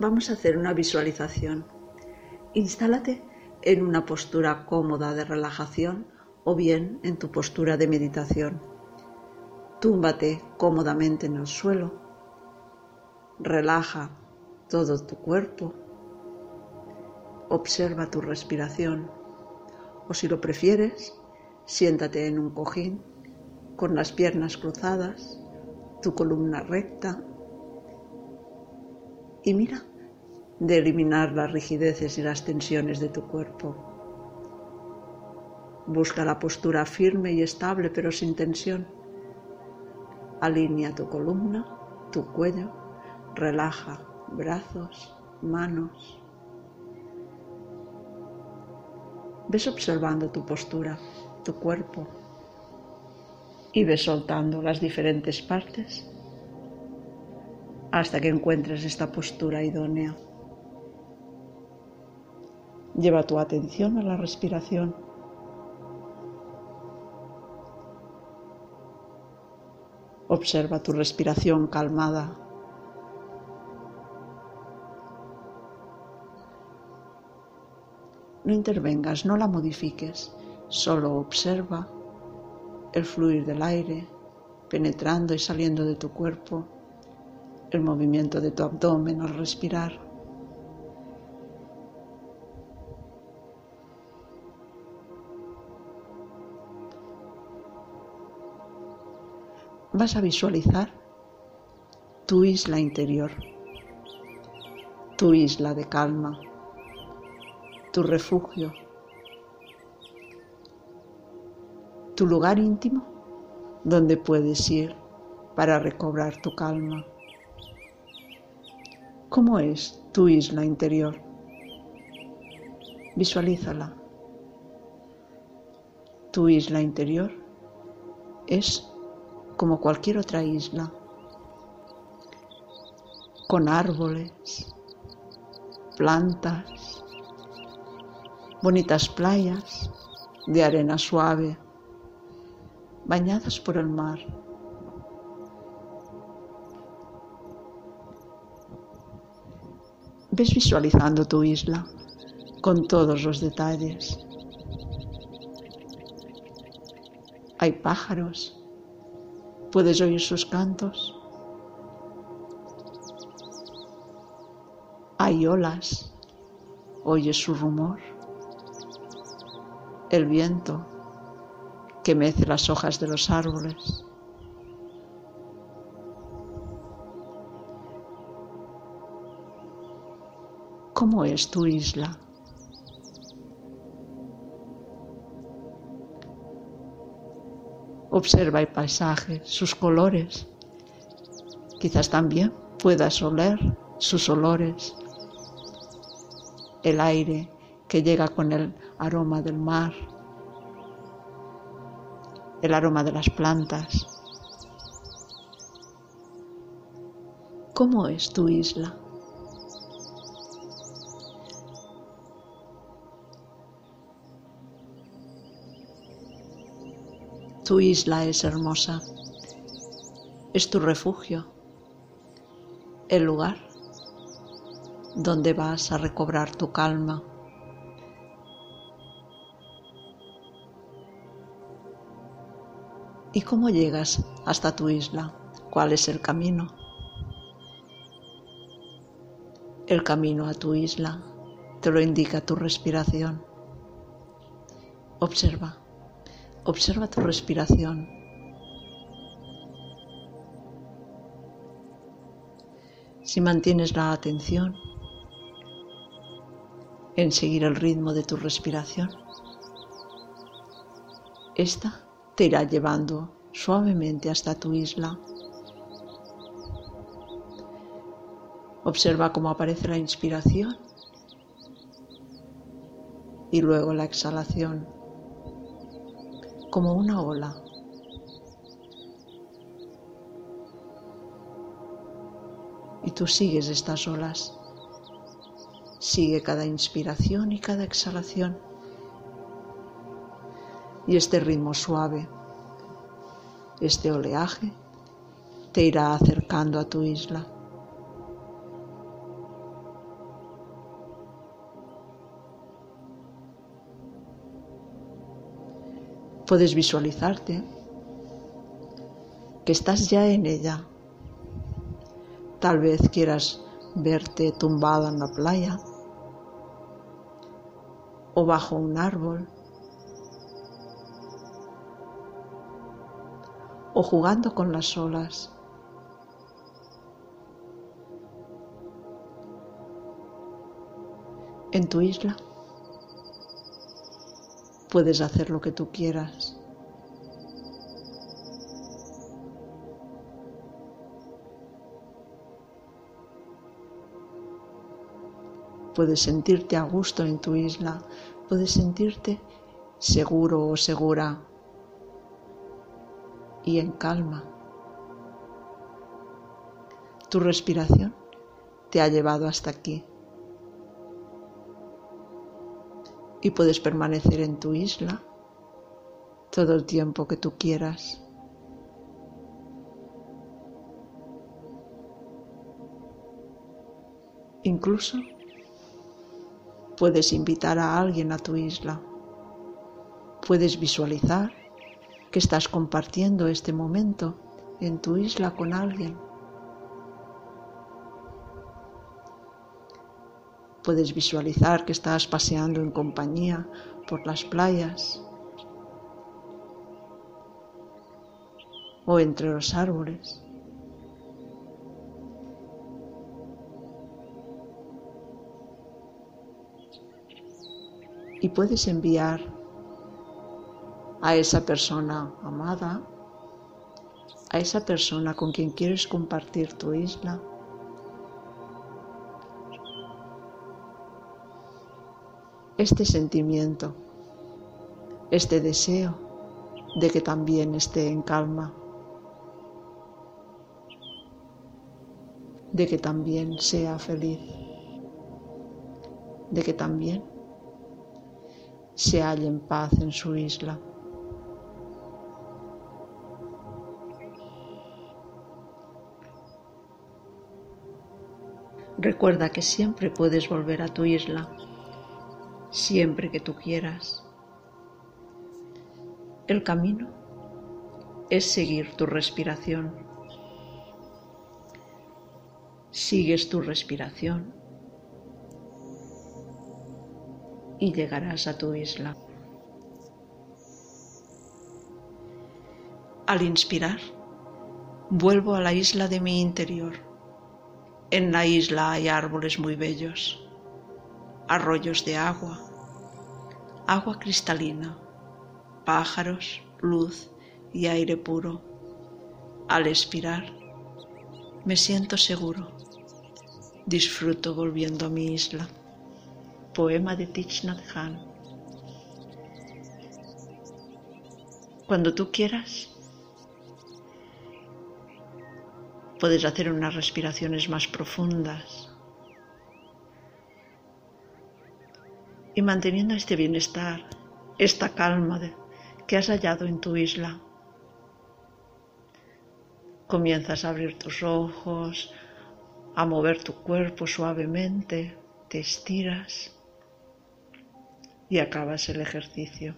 Vamos a hacer una visualización. Instálate en una postura cómoda de relajación o bien en tu postura de meditación. Túmbate cómodamente en el suelo. Relaja todo tu cuerpo. Observa tu respiración. O si lo prefieres, siéntate en un cojín con las piernas cruzadas, tu columna recta y mira de eliminar las rigideces y las tensiones de tu cuerpo. Busca la postura firme y estable pero sin tensión. Alinea tu columna, tu cuello, relaja brazos, manos. Ves observando tu postura, tu cuerpo y ves soltando las diferentes partes hasta que encuentres esta postura idónea. Lleva tu atención a la respiración. Observa tu respiración calmada. No intervengas, no la modifiques, solo observa el fluir del aire penetrando y saliendo de tu cuerpo, el movimiento de tu abdomen al respirar. Vas a visualizar tu isla interior, tu isla de calma, tu refugio, tu lugar íntimo donde puedes ir para recobrar tu calma. ¿Cómo es tu isla interior? Visualízala. Tu isla interior es como cualquier otra isla, con árboles, plantas, bonitas playas de arena suave, bañadas por el mar. Ves visualizando tu isla con todos los detalles. Hay pájaros Puedes oír sus cantos. Hay olas, oyes su rumor. El viento que mece las hojas de los árboles. ¿Cómo es tu isla? Observa el paisaje, sus colores. Quizás también puedas oler sus olores. El aire que llega con el aroma del mar. El aroma de las plantas. ¿Cómo es tu isla? Tu isla es hermosa, es tu refugio, el lugar donde vas a recobrar tu calma. ¿Y cómo llegas hasta tu isla? ¿Cuál es el camino? El camino a tu isla te lo indica tu respiración. Observa. Observa tu respiración. Si mantienes la atención en seguir el ritmo de tu respiración, esta te irá llevando suavemente hasta tu isla. Observa cómo aparece la inspiración y luego la exhalación como una ola. Y tú sigues estas olas. Sigue cada inspiración y cada exhalación. Y este ritmo suave, este oleaje, te irá acercando a tu isla. Puedes visualizarte que estás ya en ella. Tal vez quieras verte tumbada en la playa o bajo un árbol o jugando con las olas. En tu isla puedes hacer lo que tú quieras. Puedes sentirte a gusto en tu isla, puedes sentirte seguro o segura y en calma. Tu respiración te ha llevado hasta aquí. Y puedes permanecer en tu isla todo el tiempo que tú quieras. Incluso Puedes invitar a alguien a tu isla. Puedes visualizar que estás compartiendo este momento en tu isla con alguien. Puedes visualizar que estás paseando en compañía por las playas o entre los árboles. y puedes enviar a esa persona amada, a esa persona con quien quieres compartir tu isla, este sentimiento, este deseo de que también esté en calma, de que también sea feliz, de que también se halle en paz en su isla. Recuerda que siempre puedes volver a tu isla, siempre que tú quieras. El camino es seguir tu respiración. Sigues tu respiración y llegarás a tu isla. Al inspirar, vuelvo a la isla de mi interior. En la isla hay árboles muy bellos, arroyos de agua, agua cristalina, pájaros, luz y aire puro. Al expirar, me siento seguro. Disfruto volviendo a mi isla poema de Thich Nhat Hanh. Cuando tú quieras, puedes hacer unas respiraciones más profundas y manteniendo este bienestar, esta calma que has hallado en tu isla. Comienzas a abrir tus ojos, a mover tu cuerpo suavemente, te estiras y acabas el ejercicio.